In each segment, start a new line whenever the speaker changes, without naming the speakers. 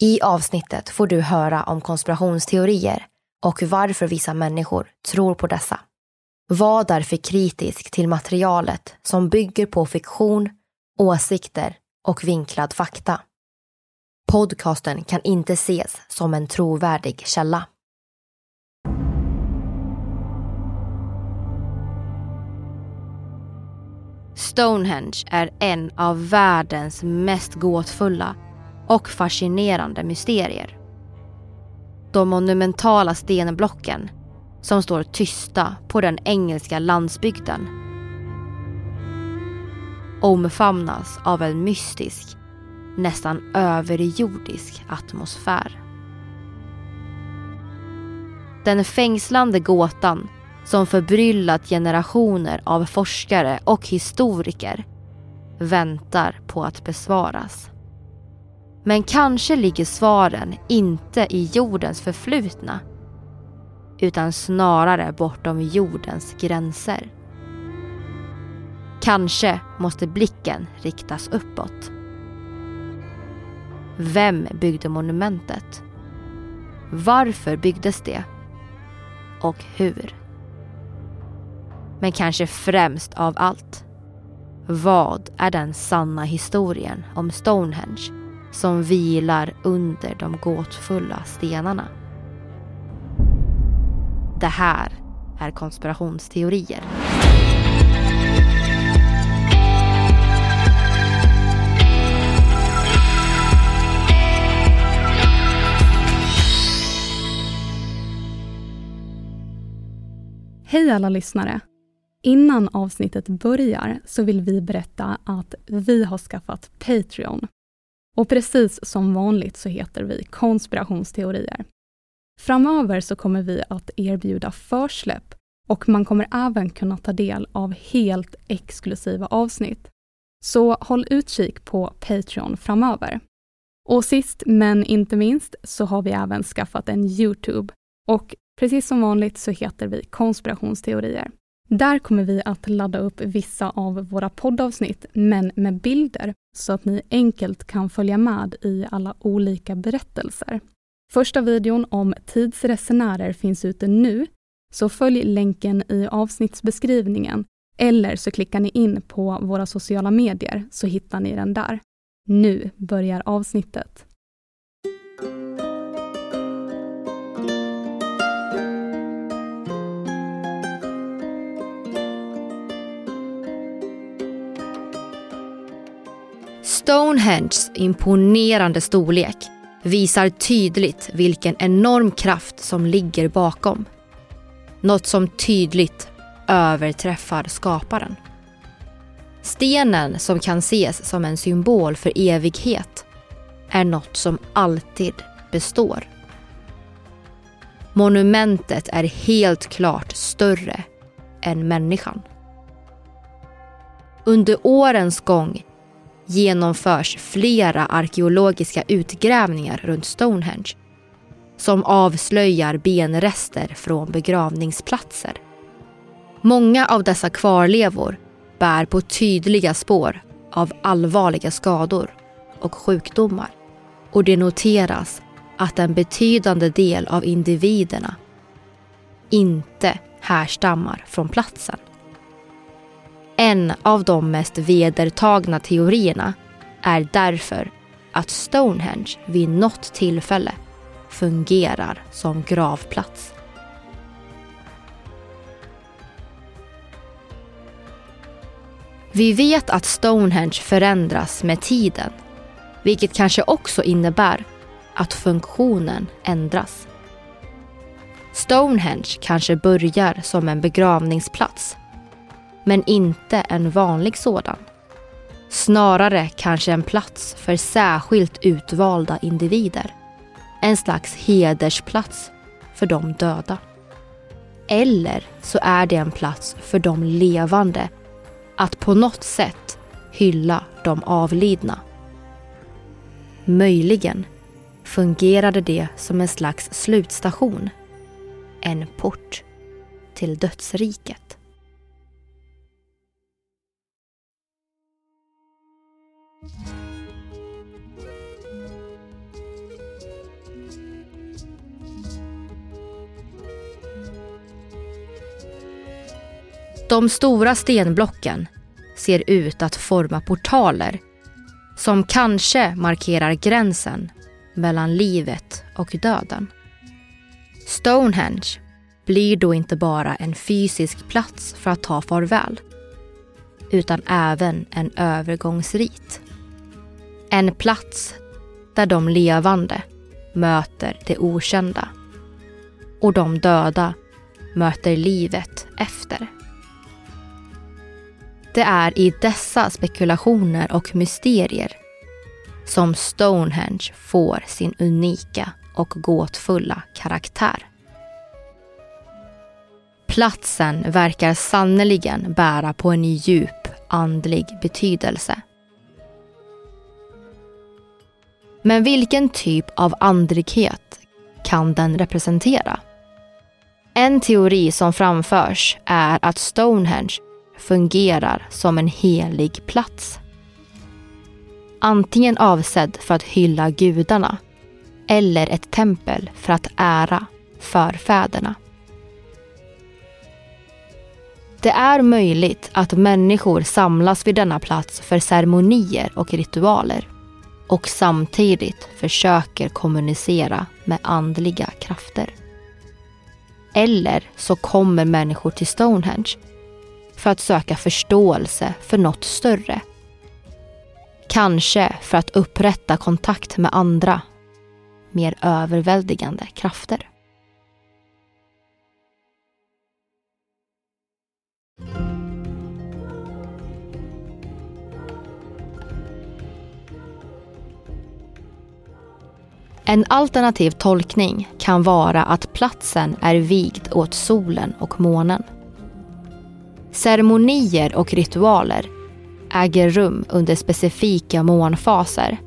I avsnittet får du höra om konspirationsteorier och varför vissa människor tror på dessa. Var därför kritisk till materialet som bygger på fiktion, åsikter och vinklad fakta. Podcasten kan inte ses som en trovärdig källa. Stonehenge är en av världens mest gåtfulla och fascinerande mysterier. De monumentala stenblocken som står tysta på den engelska landsbygden omfamnas av en mystisk, nästan överjordisk atmosfär. Den fängslande gåtan som förbryllat generationer av forskare och historiker väntar på att besvaras. Men kanske ligger svaren inte i jordens förflutna utan snarare bortom jordens gränser. Kanske måste blicken riktas uppåt. Vem byggde monumentet? Varför byggdes det? Och hur? Men kanske främst av allt. Vad är den sanna historien om Stonehenge som vilar under de gåtfulla stenarna? Det här är konspirationsteorier.
Hej alla lyssnare! Innan avsnittet börjar så vill vi berätta att vi har skaffat Patreon. Och precis som vanligt så heter vi konspirationsteorier. Framöver så kommer vi att erbjuda försläpp och man kommer även kunna ta del av helt exklusiva avsnitt. Så håll utkik på Patreon framöver. Och sist men inte minst så har vi även skaffat en Youtube och precis som vanligt så heter vi konspirationsteorier. Där kommer vi att ladda upp vissa av våra poddavsnitt, men med bilder, så att ni enkelt kan följa med i alla olika berättelser. Första videon om tidsresenärer finns ute nu, så följ länken i avsnittsbeskrivningen eller så klickar ni in på våra sociala medier så hittar ni den där. Nu börjar avsnittet.
Stonehenges imponerande storlek visar tydligt vilken enorm kraft som ligger bakom. Något som tydligt överträffar skaparen. Stenen som kan ses som en symbol för evighet är något som alltid består. Monumentet är helt klart större än människan. Under årens gång genomförs flera arkeologiska utgrävningar runt Stonehenge som avslöjar benrester från begravningsplatser. Många av dessa kvarlevor bär på tydliga spår av allvarliga skador och sjukdomar. Och det noteras att en betydande del av individerna inte härstammar från platsen. En av de mest vedertagna teorierna är därför att Stonehenge vid något tillfälle fungerar som gravplats. Vi vet att Stonehenge förändras med tiden, vilket kanske också innebär att funktionen ändras. Stonehenge kanske börjar som en begravningsplats, men inte en vanlig sådan. Snarare kanske en plats för särskilt utvalda individer. En slags hedersplats för de döda. Eller så är det en plats för de levande att på något sätt hylla de avlidna. Möjligen fungerade det som en slags slutstation. En port till dödsriket. De stora stenblocken ser ut att forma portaler som kanske markerar gränsen mellan livet och döden. Stonehenge blir då inte bara en fysisk plats för att ta farväl utan även en övergångsrit. En plats där de levande möter det okända och de döda möter livet efter. Det är i dessa spekulationer och mysterier som Stonehenge får sin unika och gåtfulla karaktär. Platsen verkar sannoliken bära på en djup andlig betydelse. Men vilken typ av andlighet kan den representera? En teori som framförs är att Stonehenge fungerar som en helig plats. Antingen avsedd för att hylla gudarna eller ett tempel för att ära förfäderna. Det är möjligt att människor samlas vid denna plats för ceremonier och ritualer och samtidigt försöker kommunicera med andliga krafter. Eller så kommer människor till Stonehenge för att söka förståelse för något större. Kanske för att upprätta kontakt med andra, mer överväldigande krafter. En alternativ tolkning kan vara att platsen är vigd åt solen och månen. Ceremonier och ritualer äger rum under specifika månfaser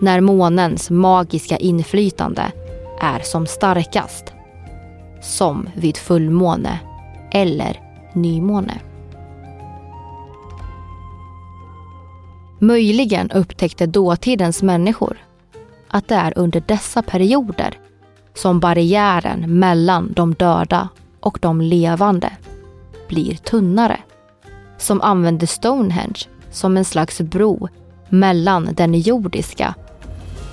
när månens magiska inflytande är som starkast. Som vid fullmåne eller nymåne. Möjligen upptäckte dåtidens människor att det är under dessa perioder som barriären mellan de döda och de levande blir tunnare. Som använder Stonehenge som en slags bro mellan den jordiska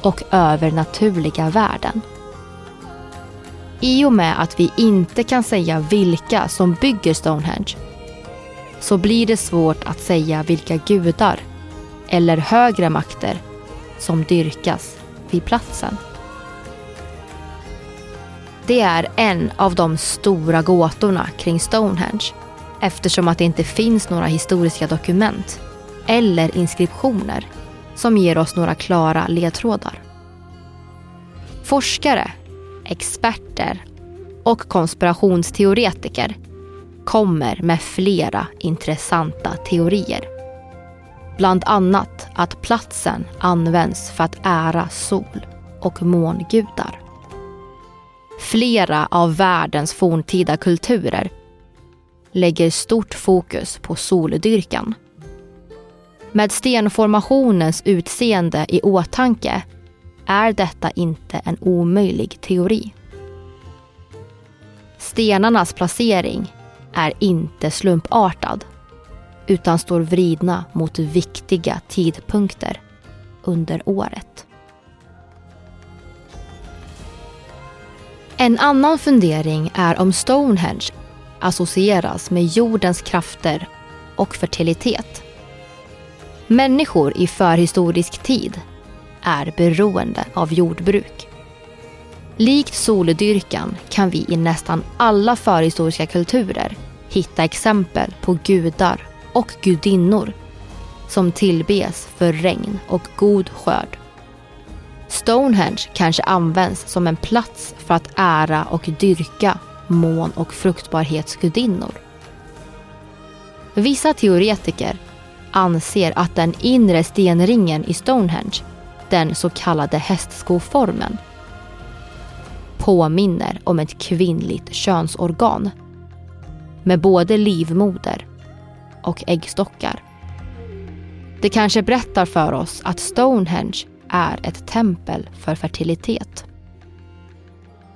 och övernaturliga världen. I och med att vi inte kan säga vilka som bygger Stonehenge så blir det svårt att säga vilka gudar eller högre makter som dyrkas vid platsen. Det är en av de stora gåtorna kring Stonehenge eftersom att det inte finns några historiska dokument eller inskriptioner som ger oss några klara ledtrådar. Forskare, experter och konspirationsteoretiker kommer med flera intressanta teorier. Bland annat att platsen används för att ära sol och mångudar. Flera av världens forntida kulturer lägger stort fokus på soldyrkan. Med stenformationens utseende i åtanke är detta inte en omöjlig teori. Stenarnas placering är inte slumpartad utan står vridna mot viktiga tidpunkter under året. En annan fundering är om Stonehenge associeras med jordens krafter och fertilitet. Människor i förhistorisk tid är beroende av jordbruk. Likt soldyrkan kan vi i nästan alla förhistoriska kulturer hitta exempel på gudar och gudinnor som tillbes för regn och god skörd. Stonehenge kanske används som en plats för att ära och dyrka mån och fruktbarhetsgudinnor. Vissa teoretiker anser att den inre stenringen i Stonehenge, den så kallade hästskoformen, påminner om ett kvinnligt könsorgan med både livmoder och äggstockar. Det kanske berättar för oss att Stonehenge är ett tempel för fertilitet.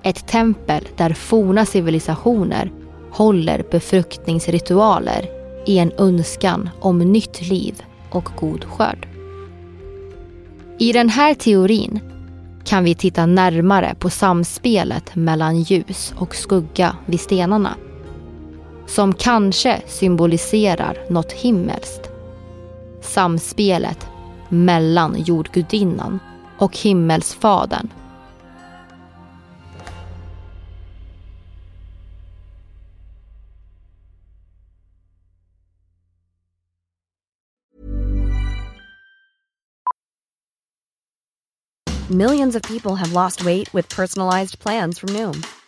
Ett tempel där forna civilisationer håller befruktningsritualer i en önskan om nytt liv och god skörd. I den här teorin kan vi titta närmare på samspelet mellan ljus och skugga vid stenarna. Som kanske symboliserar något himmelskt. Samspelet mellan jordgudinnan och himmelsfadern
Millions of people have lost weight with personalized plans from Noom,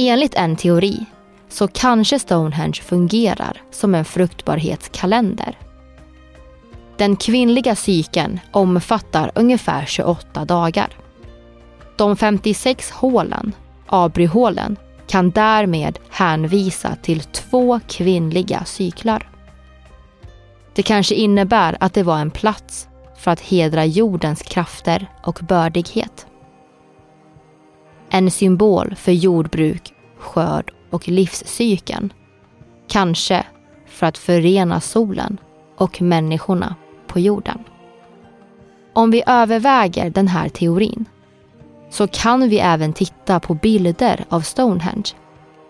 Enligt en teori så kanske Stonehenge fungerar som en fruktbarhetskalender. Den kvinnliga cykeln omfattar ungefär 28 dagar. De 56 hålen, abryhålen, kan därmed hänvisa till två kvinnliga cyklar. Det kanske innebär att det var en plats för att hedra jordens krafter och bördighet. En symbol för jordbruk, skörd och livscykeln. Kanske för att förena solen och människorna på jorden. Om vi överväger den här teorin så kan vi även titta på bilder av Stonehenge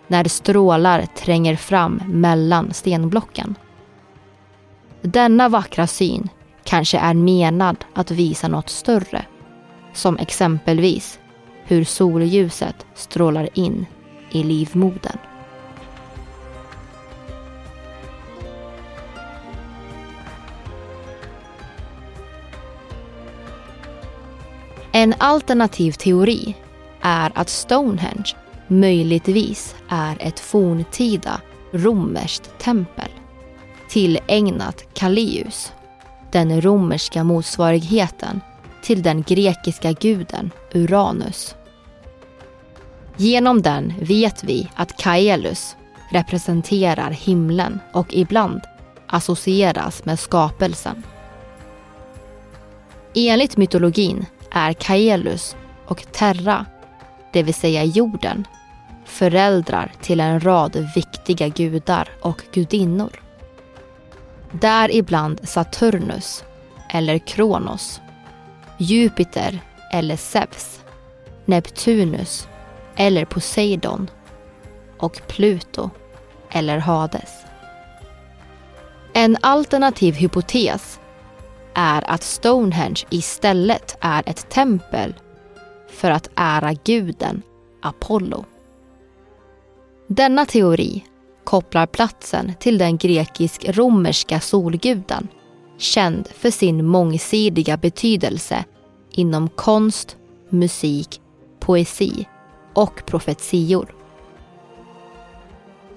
när strålar tränger fram mellan stenblocken. Denna vackra syn kanske är menad att visa något större, som exempelvis hur solljuset strålar in i livmodern. En alternativ teori är att Stonehenge möjligtvis är ett forntida romerskt tempel tillägnat Kallius, den romerska motsvarigheten till den grekiska guden Uranus. Genom den vet vi att Kaelus representerar himlen och ibland associeras med skapelsen. Enligt mytologin är Kaelus och Terra, det vill säga jorden, föräldrar till en rad viktiga gudar och gudinnor. Däribland Saturnus, eller Kronos, Jupiter eller Zeus, Neptunus eller Poseidon och Pluto eller Hades. En alternativ hypotes är att Stonehenge istället är ett tempel för att ära guden Apollo. Denna teori kopplar platsen till den grekisk-romerska solguden känd för sin mångsidiga betydelse inom konst, musik, poesi och profetior.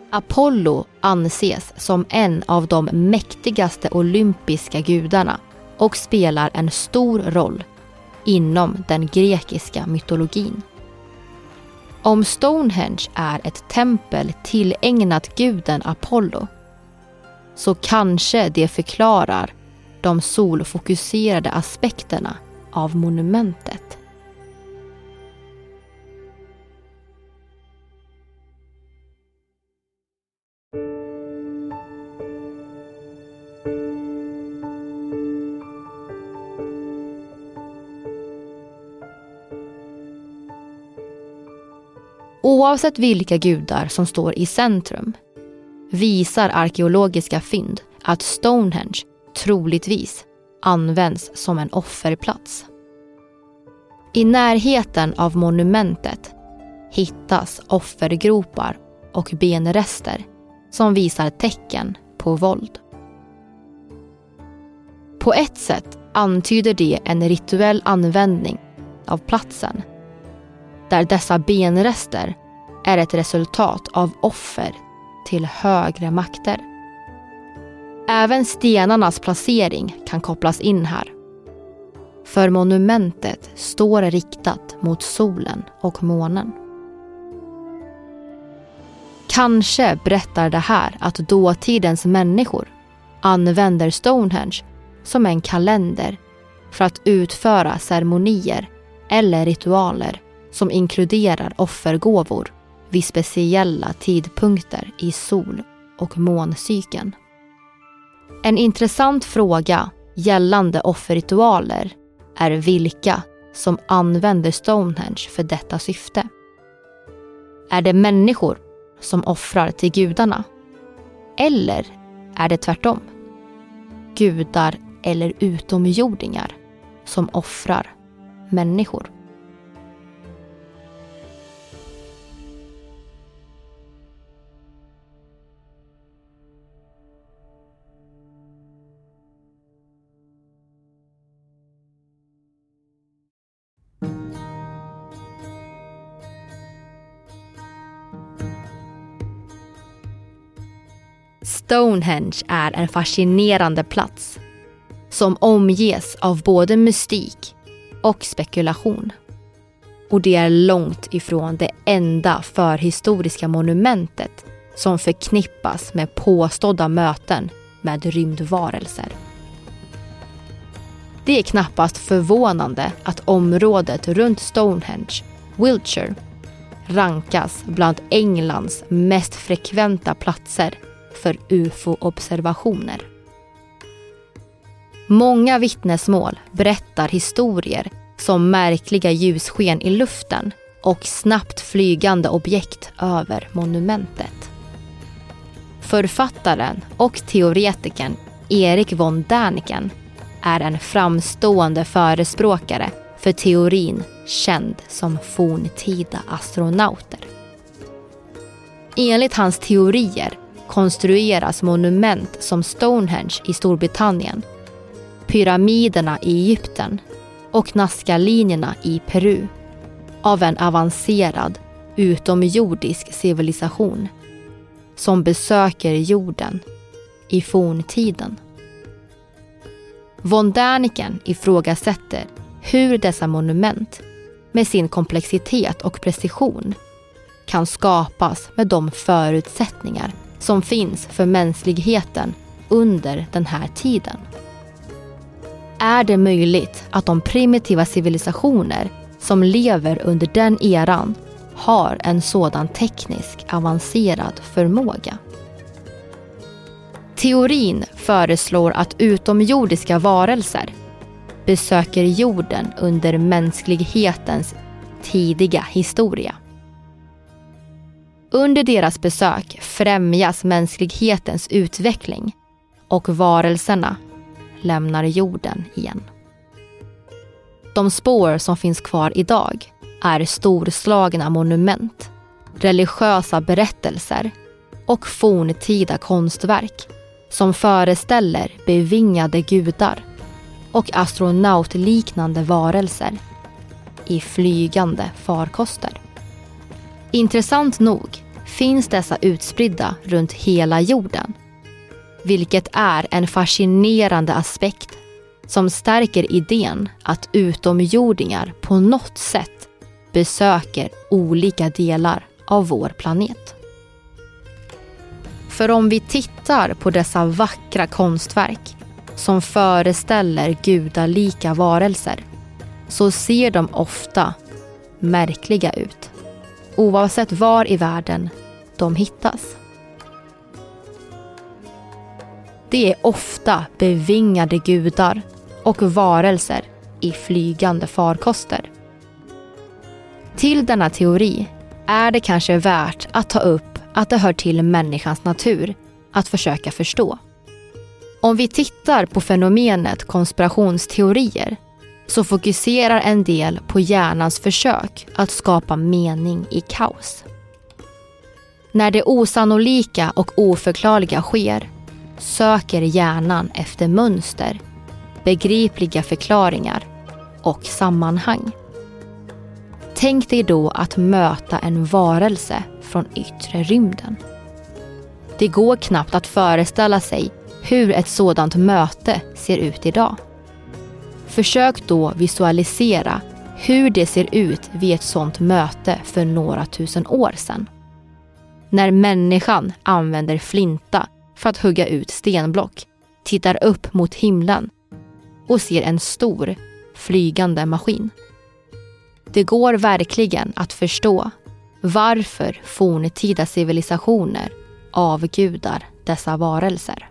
Apollo anses som en av de mäktigaste olympiska gudarna och spelar en stor roll inom den grekiska mytologin. Om Stonehenge är ett tempel tillägnat guden Apollo så kanske det förklarar de solfokuserade aspekterna av monumentet. Oavsett vilka gudar som står i centrum visar arkeologiska fynd att Stonehenge troligtvis används som en offerplats. I närheten av monumentet hittas offergropar och benrester som visar tecken på våld. På ett sätt antyder det en rituell användning av platsen där dessa benrester är ett resultat av offer till högre makter. Även stenarnas placering kan kopplas in här. För monumentet står riktat mot solen och månen. Kanske berättar det här att dåtidens människor använder Stonehenge som en kalender för att utföra ceremonier eller ritualer som inkluderar offergåvor vid speciella tidpunkter i sol och måncykeln. En intressant fråga gällande offerritualer är vilka som använder Stonehenge för detta syfte. Är det människor som offrar till gudarna? Eller är det tvärtom? Gudar eller utomjordingar som offrar människor? Stonehenge är en fascinerande plats som omges av både mystik och spekulation. Och det är långt ifrån det enda förhistoriska monumentet som förknippas med påstådda möten med rymdvarelser. Det är knappast förvånande att området runt Stonehenge, Wiltshire, rankas bland Englands mest frekventa platser för ufo-observationer. Många vittnesmål berättar historier som märkliga ljussken i luften och snabbt flygande objekt över monumentet. Författaren och teoretikern Erik von Däniken är en framstående förespråkare för teorin känd som forntida astronauter. Enligt hans teorier konstrueras monument som Stonehenge i Storbritannien, pyramiderna i Egypten och Nazca-linjerna i Peru av en avancerad utomjordisk civilisation som besöker jorden i forntiden. Von Däniken ifrågasätter hur dessa monument med sin komplexitet och precision kan skapas med de förutsättningar som finns för mänskligheten under den här tiden. Är det möjligt att de primitiva civilisationer som lever under den eran har en sådan teknisk avancerad förmåga? Teorin föreslår att utomjordiska varelser besöker jorden under mänsklighetens tidiga historia. Under deras besök främjas mänsklighetens utveckling och varelserna lämnar jorden igen. De spår som finns kvar idag är storslagna monument, religiösa berättelser och forntida konstverk som föreställer bevingade gudar och astronautliknande varelser i flygande farkoster. Intressant nog finns dessa utspridda runt hela jorden. Vilket är en fascinerande aspekt som stärker idén att utomjordingar på något sätt besöker olika delar av vår planet. För om vi tittar på dessa vackra konstverk som föreställer gudalika varelser så ser de ofta märkliga ut. Oavsett var i världen de hittas. Det är ofta bevingade gudar och varelser i flygande farkoster. Till denna teori är det kanske värt att ta upp att det hör till människans natur att försöka förstå. Om vi tittar på fenomenet konspirationsteorier så fokuserar en del på hjärnans försök att skapa mening i kaos. När det osannolika och oförklarliga sker söker hjärnan efter mönster, begripliga förklaringar och sammanhang. Tänk dig då att möta en varelse från yttre rymden. Det går knappt att föreställa sig hur ett sådant möte ser ut idag. Försök då visualisera hur det ser ut vid ett sådant möte för några tusen år sedan. När människan använder flinta för att hugga ut stenblock, tittar upp mot himlen och ser en stor flygande maskin. Det går verkligen att förstå varför forntida civilisationer avgudar dessa varelser.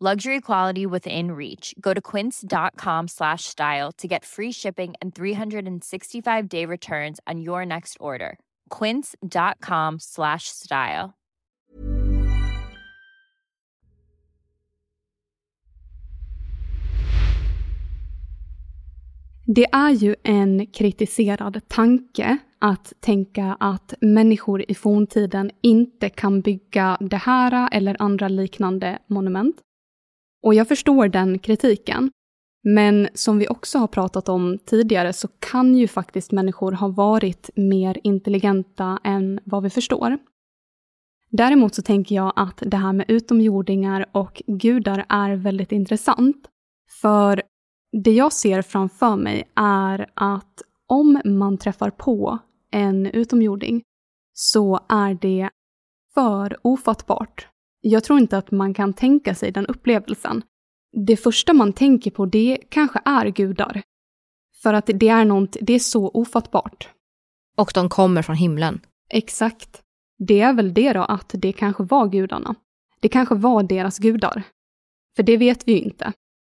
Luxury quality within reach. Go to quince.com slash style to get free shipping and 365 day returns on your next order. Quince.com slash style.
Det är ju en kritiserad tanke att tänka att människor i forntiden inte kan bygga det här eller andra liknande monument. Och jag förstår den kritiken. Men som vi också har pratat om tidigare så kan ju faktiskt människor ha varit mer intelligenta än vad vi förstår. Däremot så tänker jag att det här med utomjordingar och gudar är väldigt intressant. För Det jag ser framför mig är att om man träffar på en utomjording så är det för ofattbart. Jag tror inte att man kan tänka sig den upplevelsen. Det första man tänker på det kanske är gudar. För att det är, något, det är så ofattbart.
Och de kommer från himlen.
Exakt. Det är väl det då, att det kanske var gudarna. Det kanske var deras gudar. För det vet vi ju inte.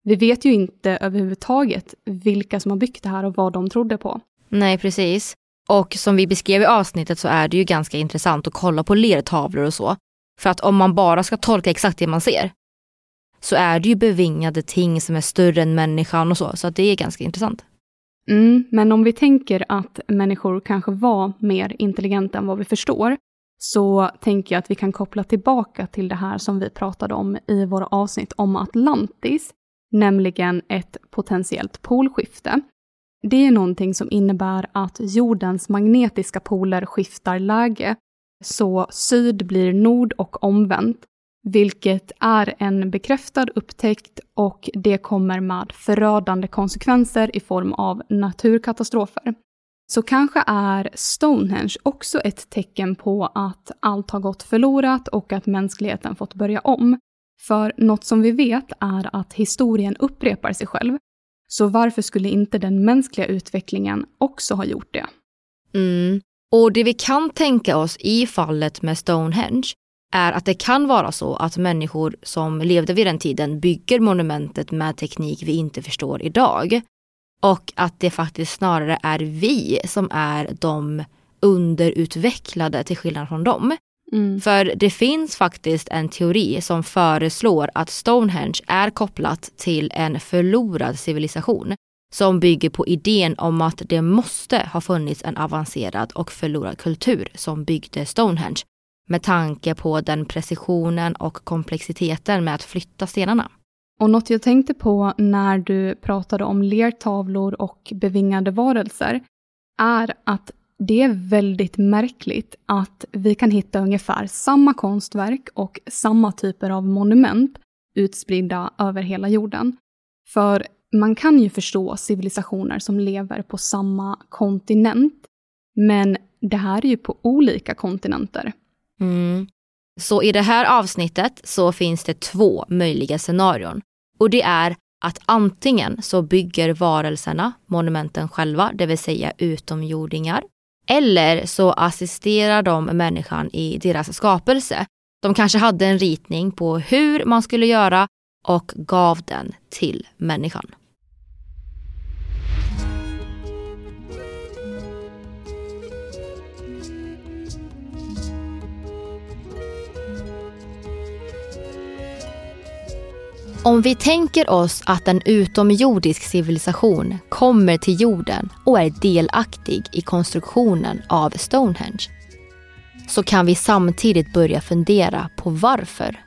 Vi vet ju inte överhuvudtaget vilka som har byggt det här och vad de trodde på.
Nej, precis. Och som vi beskrev i avsnittet så är det ju ganska intressant att kolla på lertavlor och så. För att om man bara ska tolka exakt det man ser så är det ju bevingade ting som är större än människan och så, så att det är ganska intressant.
Mm, men om vi tänker att människor kanske var mer intelligenta än vad vi förstår, så tänker jag att vi kan koppla tillbaka till det här som vi pratade om i våra avsnitt om Atlantis, nämligen ett potentiellt polskifte. Det är någonting som innebär att jordens magnetiska poler skiftar läge, så syd blir nord och omvänt, vilket är en bekräftad upptäckt och det kommer med förödande konsekvenser i form av naturkatastrofer. Så kanske är Stonehenge också ett tecken på att allt har gått förlorat och att mänskligheten fått börja om. För något som vi vet är att historien upprepar sig själv. Så varför skulle inte den mänskliga utvecklingen också ha gjort det?
Mm. Och det vi kan tänka oss i fallet med Stonehenge är att det kan vara så att människor som levde vid den tiden bygger monumentet med teknik vi inte förstår idag. Och att det faktiskt snarare är vi som är de underutvecklade till skillnad från dem. Mm. För det finns faktiskt en teori som föreslår att Stonehenge är kopplat till en förlorad civilisation som bygger på idén om att det måste ha funnits en avancerad och förlorad kultur som byggde Stonehenge med tanke på den precisionen och komplexiteten med att flytta stenarna.
Och något jag tänkte på när du pratade om lertavlor och bevingade varelser är att det är väldigt märkligt att vi kan hitta ungefär samma konstverk och samma typer av monument utspridda över hela jorden. För man kan ju förstå civilisationer som lever på samma kontinent, men det här är ju på olika kontinenter.
Mm. Så i det här avsnittet så finns det två möjliga scenarion. Och det är att antingen så bygger varelserna monumenten själva, det vill säga utomjordingar. Eller så assisterar de människan i deras skapelse. De kanske hade en ritning på hur man skulle göra och gav den till människan. Om vi tänker oss att en utomjordisk civilisation kommer till jorden och är delaktig i konstruktionen av Stonehenge så kan vi samtidigt börja fundera på varför.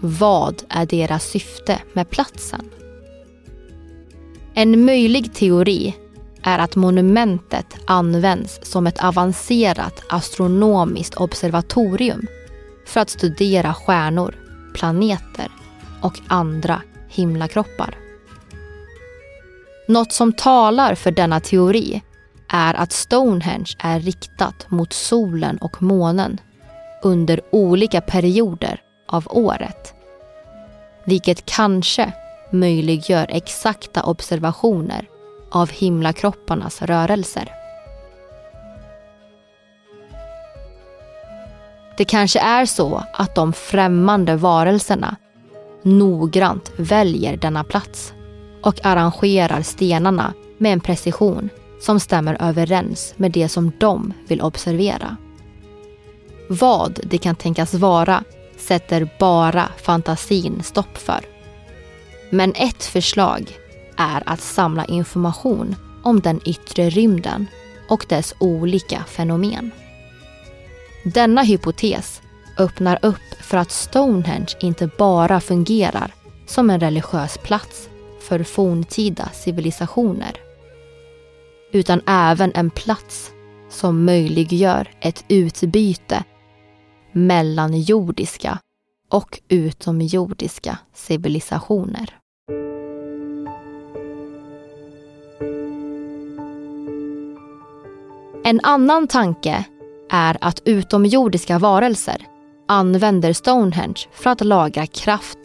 Vad är deras syfte med platsen? En möjlig teori är att monumentet används som ett avancerat astronomiskt observatorium för att studera stjärnor, planeter och andra himlakroppar. Något som talar för denna teori är att Stonehenge är riktat mot solen och månen under olika perioder av året. Vilket kanske möjliggör exakta observationer av himlakropparnas rörelser. Det kanske är så att de främmande varelserna noggrant väljer denna plats och arrangerar stenarna med en precision som stämmer överens med det som de vill observera. Vad det kan tänkas vara sätter bara fantasin stopp för. Men ett förslag är att samla information om den yttre rymden och dess olika fenomen. Denna hypotes öppnar upp för att Stonehenge inte bara fungerar som en religiös plats för forntida civilisationer utan även en plats som möjliggör ett utbyte mellan jordiska och utomjordiska civilisationer. En annan tanke är att utomjordiska varelser använder Stonehenge för att lagra kraft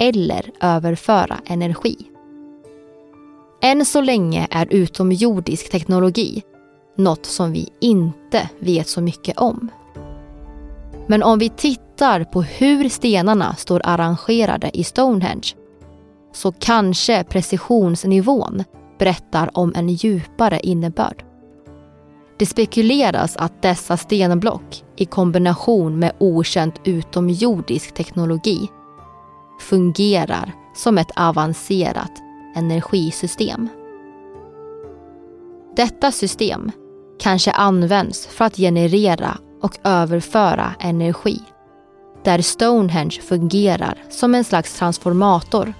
eller överföra energi. Än så länge är utomjordisk teknologi något som vi inte vet så mycket om. Men om vi tittar på hur stenarna står arrangerade i Stonehenge så kanske precisionsnivån berättar om en djupare innebörd. Det spekuleras att dessa stenblock i kombination med okänd utomjordisk teknologi fungerar som ett avancerat energisystem. Detta system kanske används för att generera och överföra energi. Där Stonehenge fungerar som en slags transformator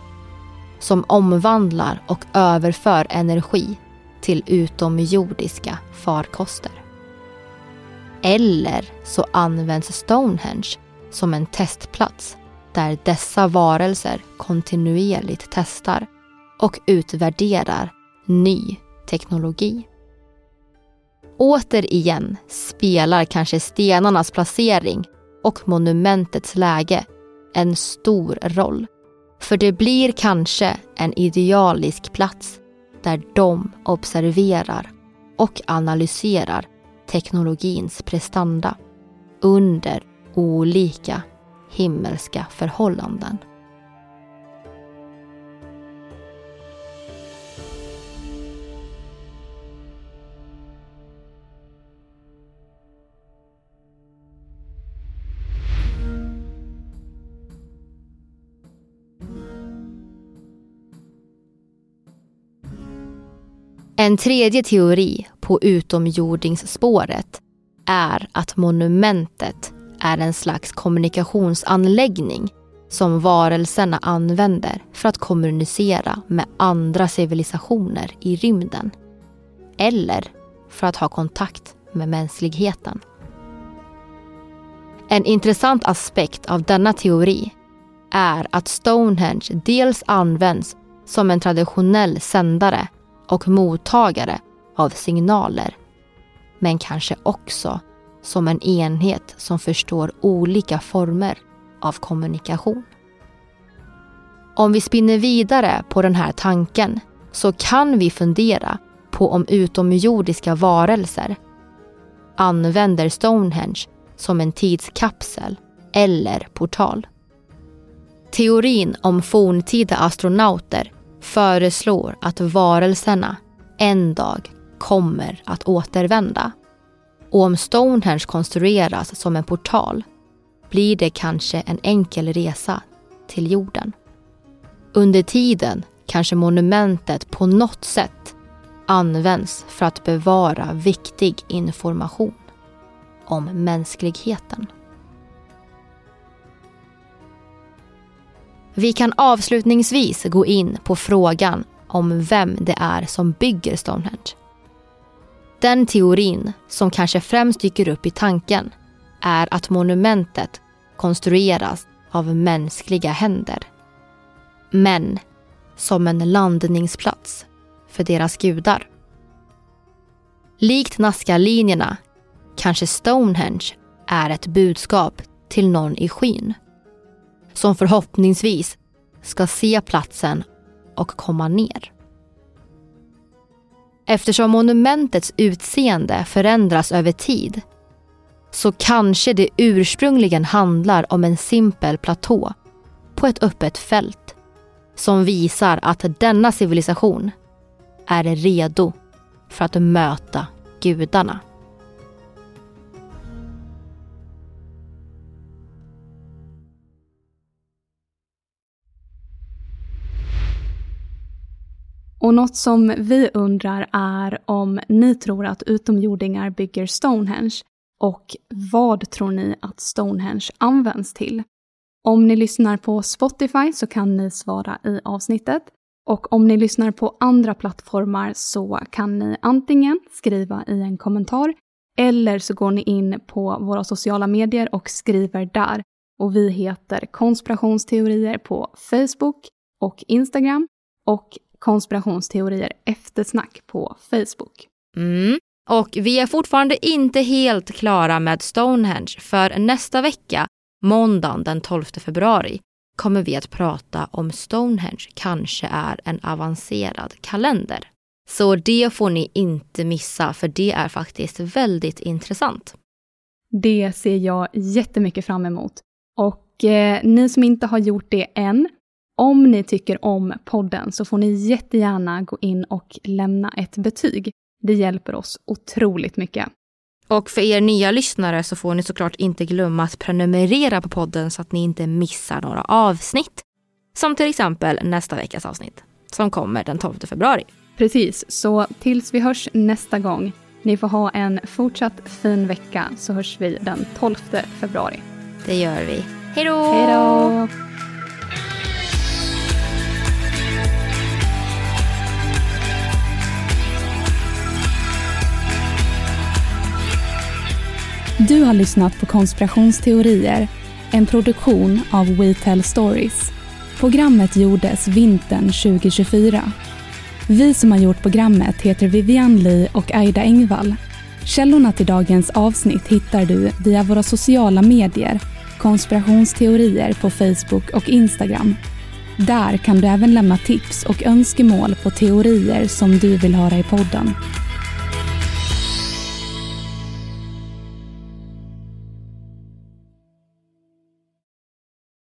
som omvandlar och överför energi till utomjordiska farkoster. Eller så används Stonehenge som en testplats där dessa varelser kontinuerligt testar och utvärderar ny teknologi. Återigen spelar kanske stenarnas placering och monumentets läge en stor roll. För det blir kanske en idealisk plats där de observerar och analyserar teknologins prestanda under olika himmelska förhållanden. En tredje teori på utomjordingsspåret är att monumentet är en slags kommunikationsanläggning som varelserna använder för att kommunicera med andra civilisationer i rymden. Eller för att ha kontakt med mänskligheten. En intressant aspekt av denna teori är att Stonehenge dels används som en traditionell sändare och mottagare av signaler. Men kanske också som en enhet som förstår olika former av kommunikation. Om vi spinner vidare på den här tanken så kan vi fundera på om utomjordiska varelser använder Stonehenge som en tidskapsel eller portal. Teorin om forntida astronauter föreslår att varelserna en dag kommer att återvända. Och om Stonehenge konstrueras som en portal blir det kanske en enkel resa till jorden. Under tiden kanske monumentet på något sätt används för att bevara viktig information om mänskligheten. Vi kan avslutningsvis gå in på frågan om vem det är som bygger Stonehenge. Den teorin som kanske främst dyker upp i tanken är att monumentet konstrueras av mänskliga händer. Men som en landningsplats för deras gudar. Likt Nazca-linjerna kanske Stonehenge är ett budskap till någon i skyn som förhoppningsvis ska se platsen och komma ner. Eftersom monumentets utseende förändras över tid så kanske det ursprungligen handlar om en simpel platå på ett öppet fält som visar att denna civilisation är redo för att möta gudarna.
Och något som vi undrar är om ni tror att utomjordingar bygger Stonehenge och vad tror ni att Stonehenge används till? Om ni lyssnar på Spotify så kan ni svara i avsnittet. Och om ni lyssnar på andra plattformar så kan ni antingen skriva i en kommentar eller så går ni in på våra sociala medier och skriver där. Och vi heter konspirationsteorier på Facebook och Instagram. Och konspirationsteorier eftersnack på Facebook.
Mm. Och vi är fortfarande inte helt klara med Stonehenge för nästa vecka, måndagen den 12 februari, kommer vi att prata om Stonehenge kanske är en avancerad kalender. Så det får ni inte missa för det är faktiskt väldigt intressant.
Det ser jag jättemycket fram emot. Och eh, ni som inte har gjort det än, om ni tycker om podden så får ni jättegärna gå in och lämna ett betyg. Det hjälper oss otroligt mycket.
Och för er nya lyssnare så får ni såklart inte glömma att prenumerera på podden så att ni inte missar några avsnitt. Som till exempel nästa veckas avsnitt som kommer den 12 februari.
Precis, så tills vi hörs nästa gång. Ni får ha en fortsatt fin vecka så hörs vi den 12 februari.
Det gör vi. Hej då!
Hej då! Du har lyssnat på Konspirationsteorier, en produktion av We Tell Stories. Programmet gjordes vintern 2024. Vi som har gjort programmet heter Vivian Lee och Aida Engvall. Källorna till dagens avsnitt hittar du via våra sociala medier, konspirationsteorier på Facebook och Instagram. Där kan du även lämna tips och önskemål på teorier som du vill höra i podden.